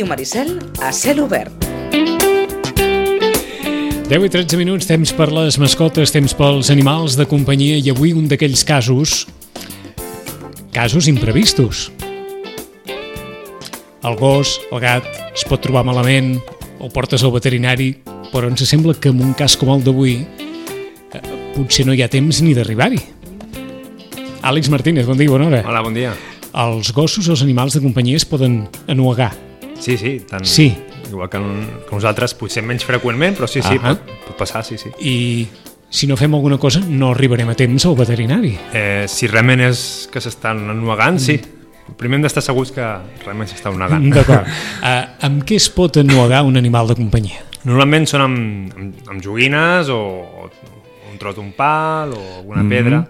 Ràdio Maricel, a cel obert. 10 i 13 minuts, temps per les mascotes, temps pels animals de companyia i avui un d'aquells casos, casos imprevistos. El gos, el gat, es pot trobar malament, el portes al veterinari, però ens sembla que en un cas com el d'avui eh, potser no hi ha temps ni d'arribar-hi. Àlex Martínez, bon dia, bona hora. Hola, bon dia. Els gossos, els animals de companyia es poden enuegar. Sí, sí, tant, Sí. igual que, que nosaltres, potser menys freqüentment, però sí, sí, pot, pot passar, sí, sí. I si no fem alguna cosa no arribarem a temps al veterinari. Eh, si realment és que s'estan ennuegant, sí. Primer hem d'estar segurs que realment s'està ennuegant. D'acord. Uh, amb què es pot ennuegar un animal de companyia? Normalment són amb, amb, amb joguines o, o un tros d'un pal o alguna pedra.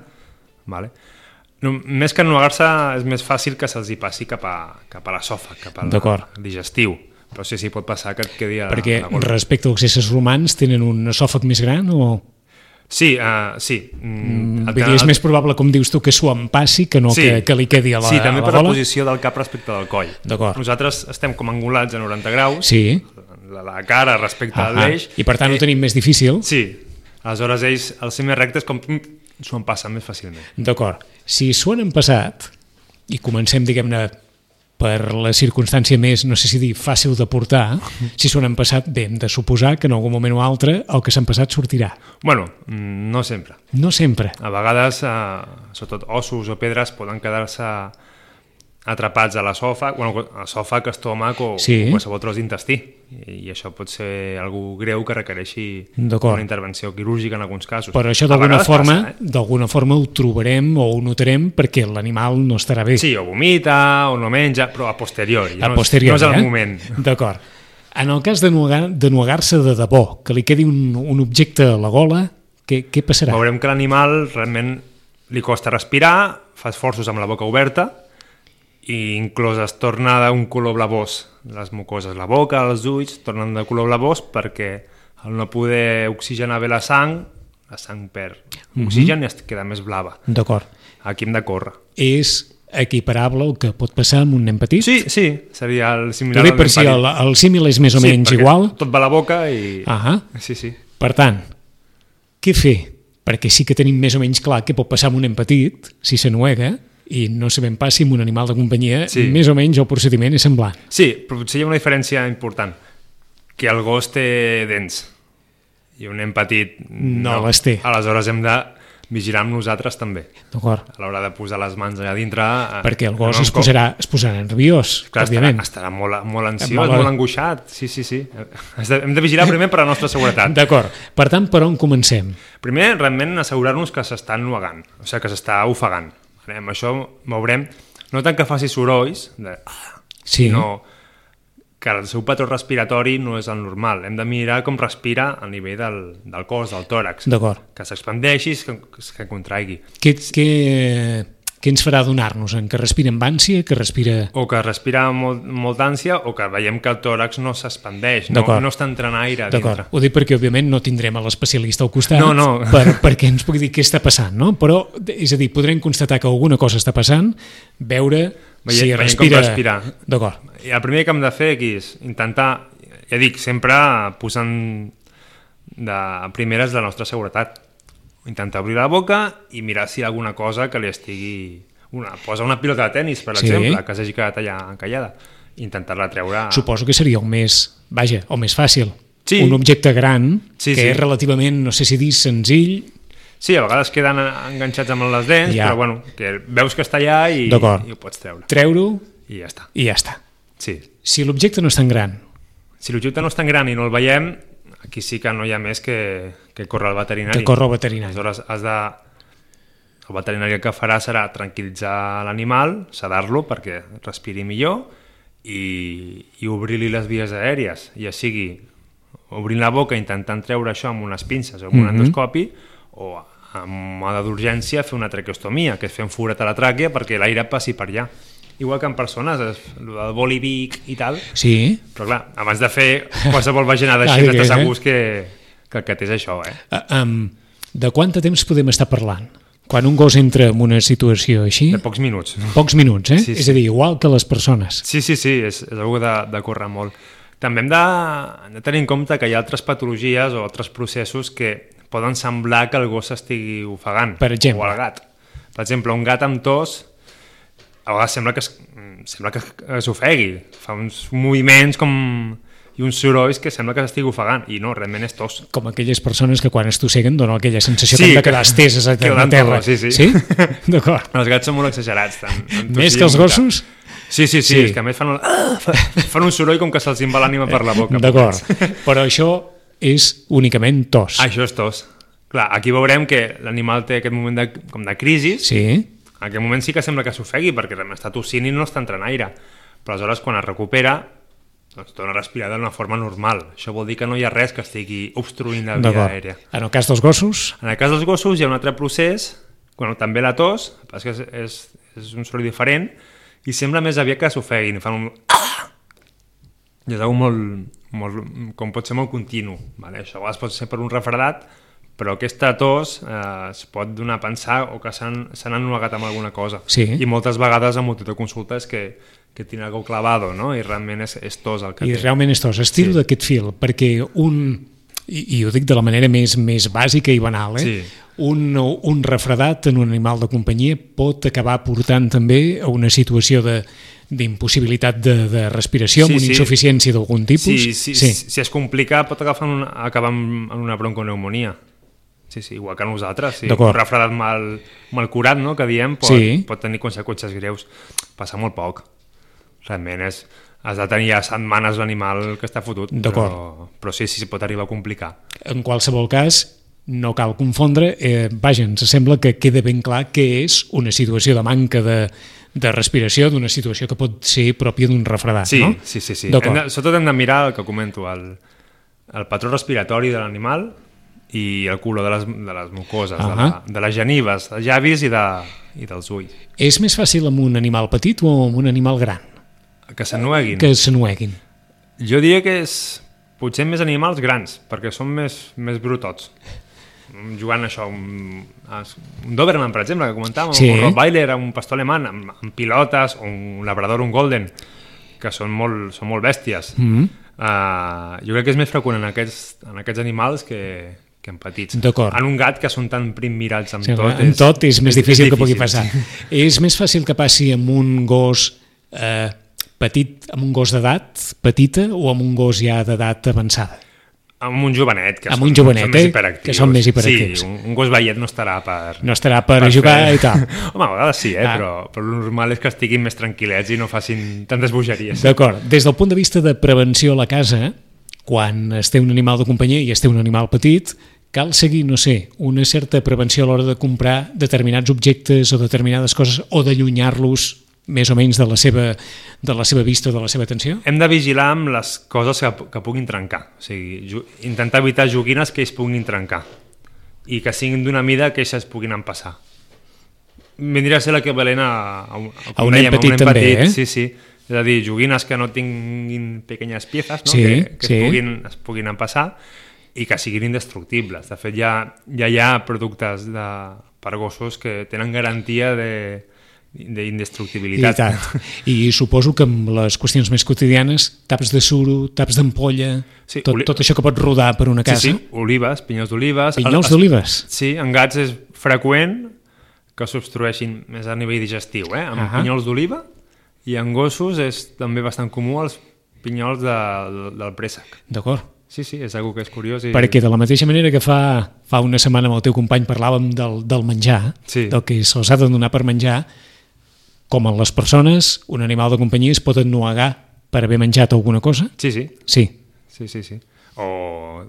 Vale. No, més que ennuegar-se és més fàcil que se'ls hi passi cap a, cap a l'esòfag, cap al digestiu. Però sí, sí, pot passar que et quedi a, Perquè a la respecte als éssers romans tenen un esòfag més gran o... Sí, uh, sí. Mm, Vull dir, és més probable, com dius tu, que s'ho empassi que no Sí. que, que li quedi a la, sí, també a per la la gola? posició del cap respecte del coll. D'acord. Nosaltres estem com angulats a 90 graus, Sí, la, la cara respecte a ah, l'eix. i per tant ho tenim més difícil. Sí, aleshores ells, al ser més rectes, com mm, s'ho en passen més fàcilment. D'acord. Si s'ho han empassat, i comencem, diguem-ne, per la circumstància més, no sé si dir, fàcil de portar, si s'ho han empassat, bé, hem de suposar que en algun moment o altre el que s'ha empassat sortirà. Bueno, mm, no sempre. No sempre. A vegades, eh, sobretot ossos o pedres, poden quedar-se atrapats a l'esòfag, bueno, esòfag, estómac o, Sí. o qualsevol tros d'intestí. I, I això pot ser algú greu que requereixi una intervenció quirúrgica en alguns casos. Però això d'alguna forma, passa, eh? d'alguna forma ho trobarem o ho notarem perquè l'animal no estarà bé. Sí, o vomita, o no menja, però a posteriori. a no, és- posteriori, No és el eh? moment. D'acord. En el cas d'enuegar-se de debò, que li quedi un, un objecte a la gola, què, què passarà? Veurem que l'animal realment li costa respirar, fa esforços amb la boca oberta i inclús es torna d'un color blavós. Les mucoses, la boca, els ulls, tornen de color blavós perquè al no poder oxigenar bé la sang, la sang perd Mhm. oxigen i es queda més blava. D'acord. Aquí hem de córrer. És equiparable al que pot passar amb un nen petit? Sí, sí, seria el similar al per nen si petit. el, el símil és més o menys perquè igual. Tot va a la boca i... Ah Sí, sí. Per tant, què fer? Perquè sí que tenim més o menys clar què pot passar amb un nen petit, si s'enuega, i no sabem pas si amb un animal de companyia Sí. més o menys el procediment és semblant. Sí, però potser hi ha una diferència important, que el gos té dents i un nen petit No les té. Aleshores hem de vigilar amb nosaltres també, D'acord? a l'hora de posar les mans allà dintre. eh, Perquè el gos no es posarà, es posarà nerviós, Clar, estarà, òbviament. estarà molt, molt ansiós, Molt- molt, angoixat. Sí, sí, sí. Hem de vigilar primer per a la nostra seguretat. D'acord. Per tant, per on comencem? Primer, realment, assegurar-nos que s'està ennuegant, o sigui, que s'està ofegant. Amb això veurem, no tant que faci sorolls, de, Sí. sinó que el seu patró respiratori no és el normal. Hem de mirar com respira a nivell del, del cos, del tòrax. D'acord. Que s'expandeixi, que, que contraigui. Què, què, què ens farà donar-nos? En que respira amb ànsia, que respira... O que respira amb molt, molt d'ànsia o que veiem que el tòrax no s'expandeix, no, no està entrant aire dintre. Ho dic perquè, òbviament, no tindrem a l'especialista al costat No, no. Per, perquè ens pugui dir què està passant, no? Però, és a dir, podrem constatar que alguna cosa està passant, veure Veient- si respira... respira. D'acord. El primer que hem de fer aquí és intentar, ja dic, sempre posant de primeres la nostra seguretat. Intentar obrir la boca i mirar si hi ha alguna cosa que li estigui... Una, posa una pilota de tennis, per Sí. exemple, que s'hagi quedat allà encallada. Intentar-la treure... Suposo que seria el més, vaja, el més fàcil. Sí. Un objecte gran, Sí, que sí. és relativament, no sé si dir, senzill, Sí, a vegades queden enganxats amb les dents, Ja. però bueno, que veus que està allà i, i ho pots treure. treure-ho I ja està. i ja està. Sí. Si l'objecte no és tan gran, Si l'objecte no és tan gran i no el veiem, aquí sí que no hi ha més que, que córrer al veterinari. que corre al veterinari. Aleshores, has de... el veterinari el que farà serà tranquil·litzar l'animal, sedar-lo perquè respiri millor i, i obrir-li les vies aèries, ja sigui obrint la boca intentant treure això amb unes pinces o amb un Mhm. endoscopi o en moda d'urgència fer una traqueostomia, que és fer un forat a la tràquea perquè l'aire passi per allà. Igual que en persones, és, el del bolivic i tal, Sí, però clar, abans de fer qualsevol vaginada així, que- n'estàs segurs que, que que és això, eh? Uh, um, de quant de temps podem estar parlant? Quan un gos entra en una situació així, De pocs minuts. pocs minuts, eh? Sí, És sí. a dir, igual que les persones. Sí, sí, sí, és, és algo de, de córrer molt. També hem de, hem de tenir en compte que hi ha altres patologies o altres processos que poden semblar que el gos s'estigui ofegant. Per exemple. O el gat. Per exemple, un gat amb tos a vegades sembla que, es, sembla que es- s'ofegui. Fa uns moviments com i uns sorolls que sembla que s'estigui ofegant i no, realment és tos. Com aquelles persones que quan estosseguen donen aquella sensació Sí, que han de que- quedar esteses a, terra. tot, sí, sí. Sí? D'acord. Els gats són molt exagerats. Tant, Més que els gossos? Sí, sí, sí, Sí. és que a més fan, un, fan un soroll com que se'ls va l'ànima per la boca. D'acord. Però això és únicament tos. Això és tos. Clar, aquí veurem que l'animal té aquest moment de, com de crisi. Sí? En aquest moment sí que sembla que s'ofegui perquè està tossint i no està entrant aire. Però aleshores, quan es recupera, doncs torna a respirar d'una forma normal. Això vol dir que no hi ha res que estigui obstruint la via aèria. En el cas dels gossos, En el cas dels gossos hi ha un altre procés, bueno, també la tos, és, que és, és, un soroll diferent, i sembla més aviat que s'ofeguin, fan un... I és molt, molt, com pot ser molt continu. Vale? Això a vegades pot ser per un refredat, però aquesta tos eh, es pot donar a pensar o que s'han ennuegat amb alguna cosa. Sí. I moltes vegades amb multitud de consultes que, que tenen algo clavado, no? I realment és, és tos el que i té. realment és tos. Estiro Sí. d'aquest fil, perquè un... I, I ho dic de la manera més, més bàsica i banal, eh? Sí. Un, un refredat en un animal de companyia pot acabar portant també a una situació de d'impossibilitat de, de respiració, Sí, amb una sí. insuficiència d'algun tipus. Sí, sí, sí. Si es complica pot agafar una, acabar amb, amb una bronconeumonia. Sí, sí, igual que nosaltres. Sí. Un refredat mal, mal curat, no?, que diem, pot, Sí. pot tenir conseqüències greus. Passa molt poc. Realment és... Has de tenir ja setmanes l'animal que està fotut. Però, però sí, sí, pot arribar a complicar. En qualsevol cas, no cal confondre. Eh, vaja, ens sembla que queda ben clar que és una situació de manca de, de respiració, d'una situació que pot ser pròpia d'un refredat, Sí, no? sí, sí. sí. Hem de, sobretot hem de mirar el que comento, el, el patró respiratori de l'animal i el color de les, de les mucoses, uh -huh. de, la, de les genives, dels llavis i, de, i dels ulls. És més fàcil amb un animal petit o amb un animal gran Que s'ennueguin. que s'anueguin? Jo diria que és potser més animals grans, perquè són més, més brutots. Jugant això, un, un Doberman, per exemple, que comentàvem, Sí. un Rottweiler, un pastor alemany, amb, amb pilotes, un labrador, un golden, que són molt, són molt bèsties. Mm -hmm. Uh, jo crec que és més freqüent en aquests, en aquests animals que, que en petits. D'acord. En un gat que són tan primmirats amb Sí, tot... en tot és més difícil que pugui difícil, passar. sí. És més fàcil que passi amb un gos eh, petit, amb un gos d'edat petita o amb un gos ja d'edat avançada? Amb un jovenet, que Amb són, un jovenet, són més eh? hiperactius. Que són més hiperactius. Sí, un, un gos veiet no estarà per... No estarà per, per jugar fer- i tal. Home, a vegades sí, eh? Ah. però, però el normal és que estiguin més tranquil·lets i no facin tantes bogeries. D'acord. Des del punt de vista de prevenció a la casa, quan es té un animal de companyia i es té un animal petit, cal seguir, no sé, una certa prevenció a l'hora de comprar determinats objectes o determinades coses o d'allunyar-los més o menys de la seva, de la seva vista o de la seva atenció? Hem de vigilar amb les coses que, que puguin trencar. O sigui, intentar evitar joguines que ells puguin trencar i que siguin d'una mida que ells es puguin empassar. Vindria a ser l'equivalent a, a, un- A un com nen petit a també, eh? Sí, sí. És a dir, joguines que no tinguin pequeñas piezas, no? Sí, que, que sí. Es, puguin, es puguin empassar i que siguin indestructibles. De fet, ja, ja hi ha productes de, per gossos que tenen garantia de I d'indestructibilitat. tant. I suposo que amb les qüestions més quotidianes, taps de suro, taps d'ampolla, Sí, tot, oli- tot això que pot rodar per una casa. Sí, sí, olives, pinyols d'olives. Pinyols Es- d'olives. Sí, en gats és freqüent que s'obstrueixin més a nivell digestiu, eh? amb Ahà. pinyols d'oliva, i en gossos és també bastant comú els pinyols de, de, del préssec. D'acord. Sí, sí, és algo que és curiós. I... Perquè de la mateixa manera que fa, fa una setmana amb el teu company parlàvem del, del menjar, Sí. del que se'ls ha de donar per menjar, com en les persones, un animal de companyia es pot ennuegar per haver menjat alguna cosa? Sí, sí, Sí. sí, sí, sí. O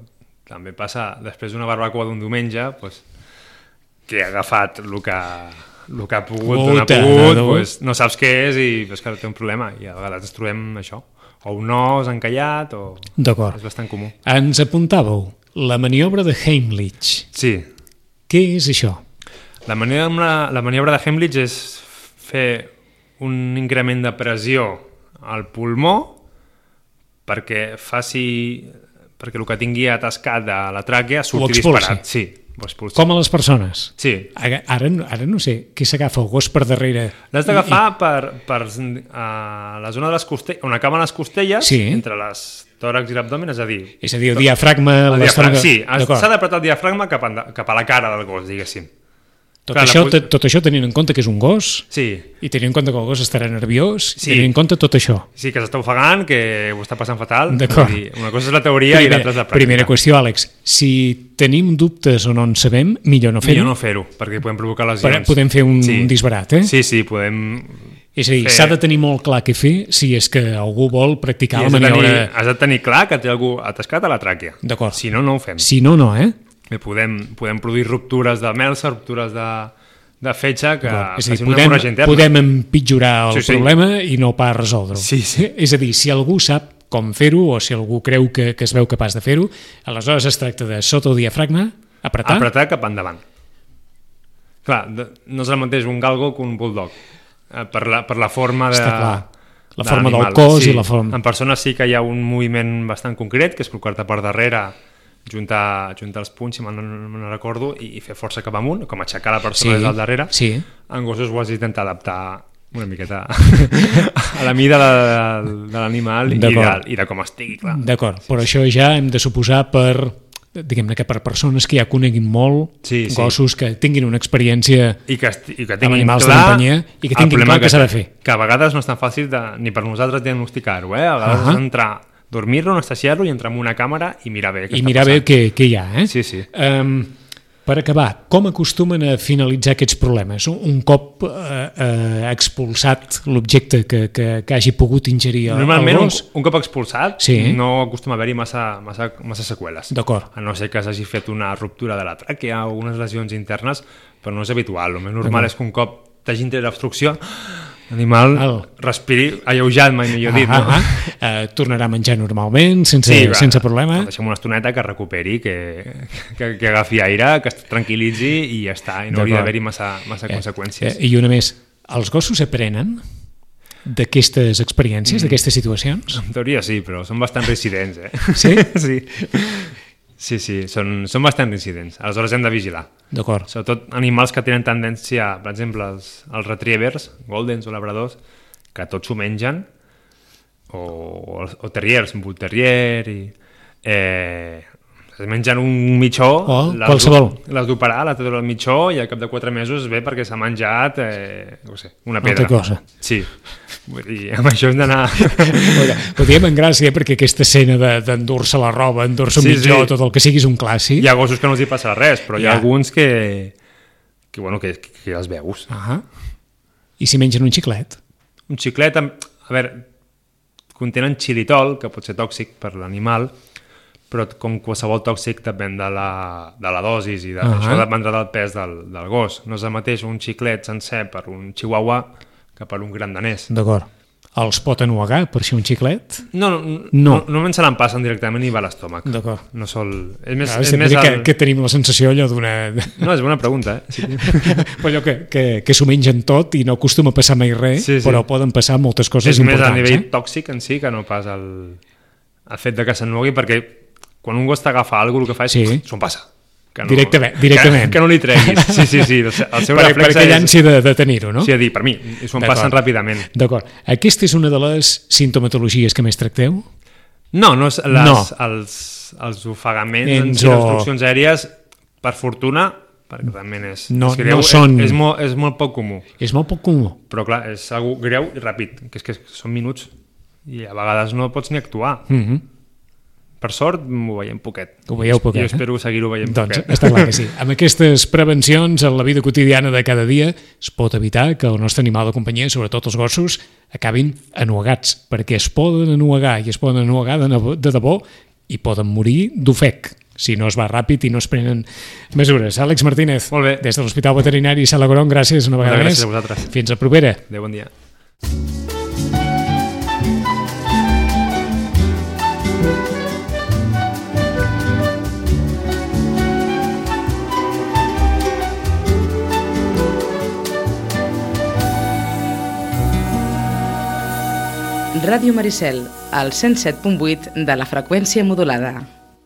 també passa, després d'una barbacoa d'un diumenge, pues, que ha agafat el que, el que ha pogut, on ha pogut, no? pues, no saps què és i és que té un problema. I a vegades ens trobem això, o un os encallat, o... D'acord. És bastant comú. Ens apuntàveu la maniobra de Heimlich. Sí, Què és això? la maniobra, la maniobra de Hemlich és fer un increment de pressió al pulmó perquè faci perquè el que tingui atascat de la tràquea surti disparat. Sí. Com a les persones. Sí. Ara, ara, no sé, qui s'agafa el gos per darrere? L'has d'agafar per, per a la zona de les costelles, on acaben les costelles, Sí. entre les tòrax i l'abdomen, és a dir... És a dir, el diafragma... El diafragma, sí, s'ha d'apretar el diafragma cap, a, cap a la cara del gos, diguéssim. Tot, Clar, la això, te- tot això tenint en compte que és un gos Sí, i tenint en compte que el gos estarà nerviós Sí. tenint en compte tot això. sí que s'està ofegant, que ho està passant fatal. D'acord. Dir, Una cosa és la teoria i l'altra és la pràctica. primera qüestió, Àlex. Si tenim dubtes o no en sabem, millor no fer-ho. Millor no fer-ho, perquè podem provocar lesions. podem fer un disbarat, eh? Sí, sí, podem... És a dir, s'ha de tenir molt clar què fer si és que algú vol practicar I la maniobra... has de tenir clar que té algú atascat a la tràquea. D'acord. Si no, no ho fem. Si no, no, eh? Bé, podem, podem produir ruptures de melsa, ruptures de, de fetge, que D'acord. És a dir, una podem, podem empitjorar el Sí, sí. problema i no pas resoldre'l. Sí, sí. És a dir, si algú sap com fer-ho o si algú creu que, que es veu capaç de fer-ho, aleshores es tracta de sota el diafragma, apretar, apretar cap endavant. Clar, no és el mateix un galgo que un bulldog. Eh, Per la, per la forma de... Està clar. La de forma del cos sí. i la forma- En persones sí que hi ha un moviment bastant concret, que és col·locar-te per darrere, juntar, juntar els punys, si me'n no, no recordo, i, i fer força cap amunt, com aixecar la persona des del darrere. Sí, En gossos ho has d'intentar adaptar una miqueta a la mida de, de l'animal i, de, i de com estigui, clar. d'acord. Però això ja hem de suposar per diguem-ne que per persones que ja coneguin molt Sí, sí. gossos que tinguin una experiència I que, i que Amb animals de clar companyia i que tinguin clar què s'ha de fer. Que a vegades no és tan fàcil de, ni per nosaltres diagnosticar-ho, eh? A vegades uh -huh. entrar, dormir-lo, anestesiar-lo i entrar en una càmera i mirar bé què i està mirar bé passant. què, què hi ha. Eh? Sí, sí. Um, per acabar, com acostumen a finalitzar aquests problemes? Un, un cop eh, eh, expulsat l'objecte que, que, que hagi pogut ingerir el, Normalment, el un, gos? un cop expulsat, Sí. no acostuma a haver-hi massa, massa, massa seqüeles. D'acord. A no ser que s'hagi fet una ruptura de la tràquea o unes lesions internes, però no és habitual. El més normal és que un cop t'hagin tret l'obstrucció, l'animal Val. respiri alleujat, mai millor dit. Ah, no? ah, ah. Eh, tornarà a menjar normalment, sense, va, sense problema. Deixem una estoneta que recuperi, que, que, que agafi aire, que es tranquil·litzi i ja està. I no hauria d'haver-hi massa, massa conseqüències. Eh, I una més, els gossos aprenen d'aquestes experiències, Mm. d'aquestes situacions? En teoria sí, però són bastant residents, eh? Sí? sí. Sí, sí, són, són bastant residents. Aleshores hem de vigilar. D'acord. Sobretot animals que tenen tendència, per exemple, els, els retrievers, goldens o labradors, que tots s'ho mengen, o, o terriers, un bull terrier, i... Eh, es mengen un mitjó, Oh, qualsevol. l'has de treure el mitjó i al cap de 4 mesos ve perquè s'ha menjat eh, no sé, una pedra. Altra cosa. Sí, dir, amb això hem d'anar... Ho diem en gràcia perquè aquesta escena de- d'endur-se la roba, endur-se un Sí, mitjó, sí. tot el que sigui és un clàssic. Hi ha gossos que no els hi passa res, però hi Ja. ha alguns que, que, bueno, que, que els veus. Ah I si mengen un xiclet? Un xiclet, amb, a veure, contenen xilitol, que pot ser tòxic per l'animal, però com qualsevol tòxic depèn de la, de la dosis i de, Ahà. això dependrà del pes del, del gos. No és el mateix un xiclet sencer per un chihuahua que per un gran danès. D'acord. Els pot enuagar per si un xiclet? No, no, no. No. no se l'empassen directament i va a l'estómac. D'acord. No sol... És més, Ah, és més que, el... que tenim la sensació allò d'una... No, és bona pregunta, eh? Sí. Però allò que, que, que s'ho mengen tot i no acostuma a passar mai res, Sí, sí. però poden passar moltes coses és més importants. a nivell eh? tòxic en si que no pas el, el fet de que s'ennuegui perquè quan un gos t'agafa alguna cosa el que fa és Sí. s'ho passa que Directament, directament. que, que no li treguis sí, sí, sí, el seu per, reflex aquella és ànsia de, de tenir-ho, no? sí, a dir, per mi, s'ho passen ràpidament D'acord. Aquesta és una de les sintomatologies que més tracteu? no, no, és les, No. els, els ofegaments en Ens si, les o- obstruccions aèries per fortuna perquè realment és, No- és greu, no són- és, és, molt, és molt poc comú És molt poc comú. però clar, és algo greu i ràpid que és que són minuts i a vegades no pots ni actuar Mm -hmm. Per sort ho veiem poquet Ho veieu poquet, i eh? espero seguir-ho veient Doncs poquet està clar que sí. Amb aquestes prevencions en la vida quotidiana de cada dia es pot evitar que el nostre animal de companyia, sobretot els gossos, acabin enuegats, perquè es poden enuegar i es poden enuegar de, de debò i poden morir d'ofec si no es va ràpid i no es prenen mesures. Àlex Martínez, Molt bé. des de l'Hospital Veterinari Sala Gron, gràcies una vegada gràcies més. a vosaltres. Fins a propera. Adéu, bon dia. Ràdio Maricel, al 107.8 de la freqüència modulada.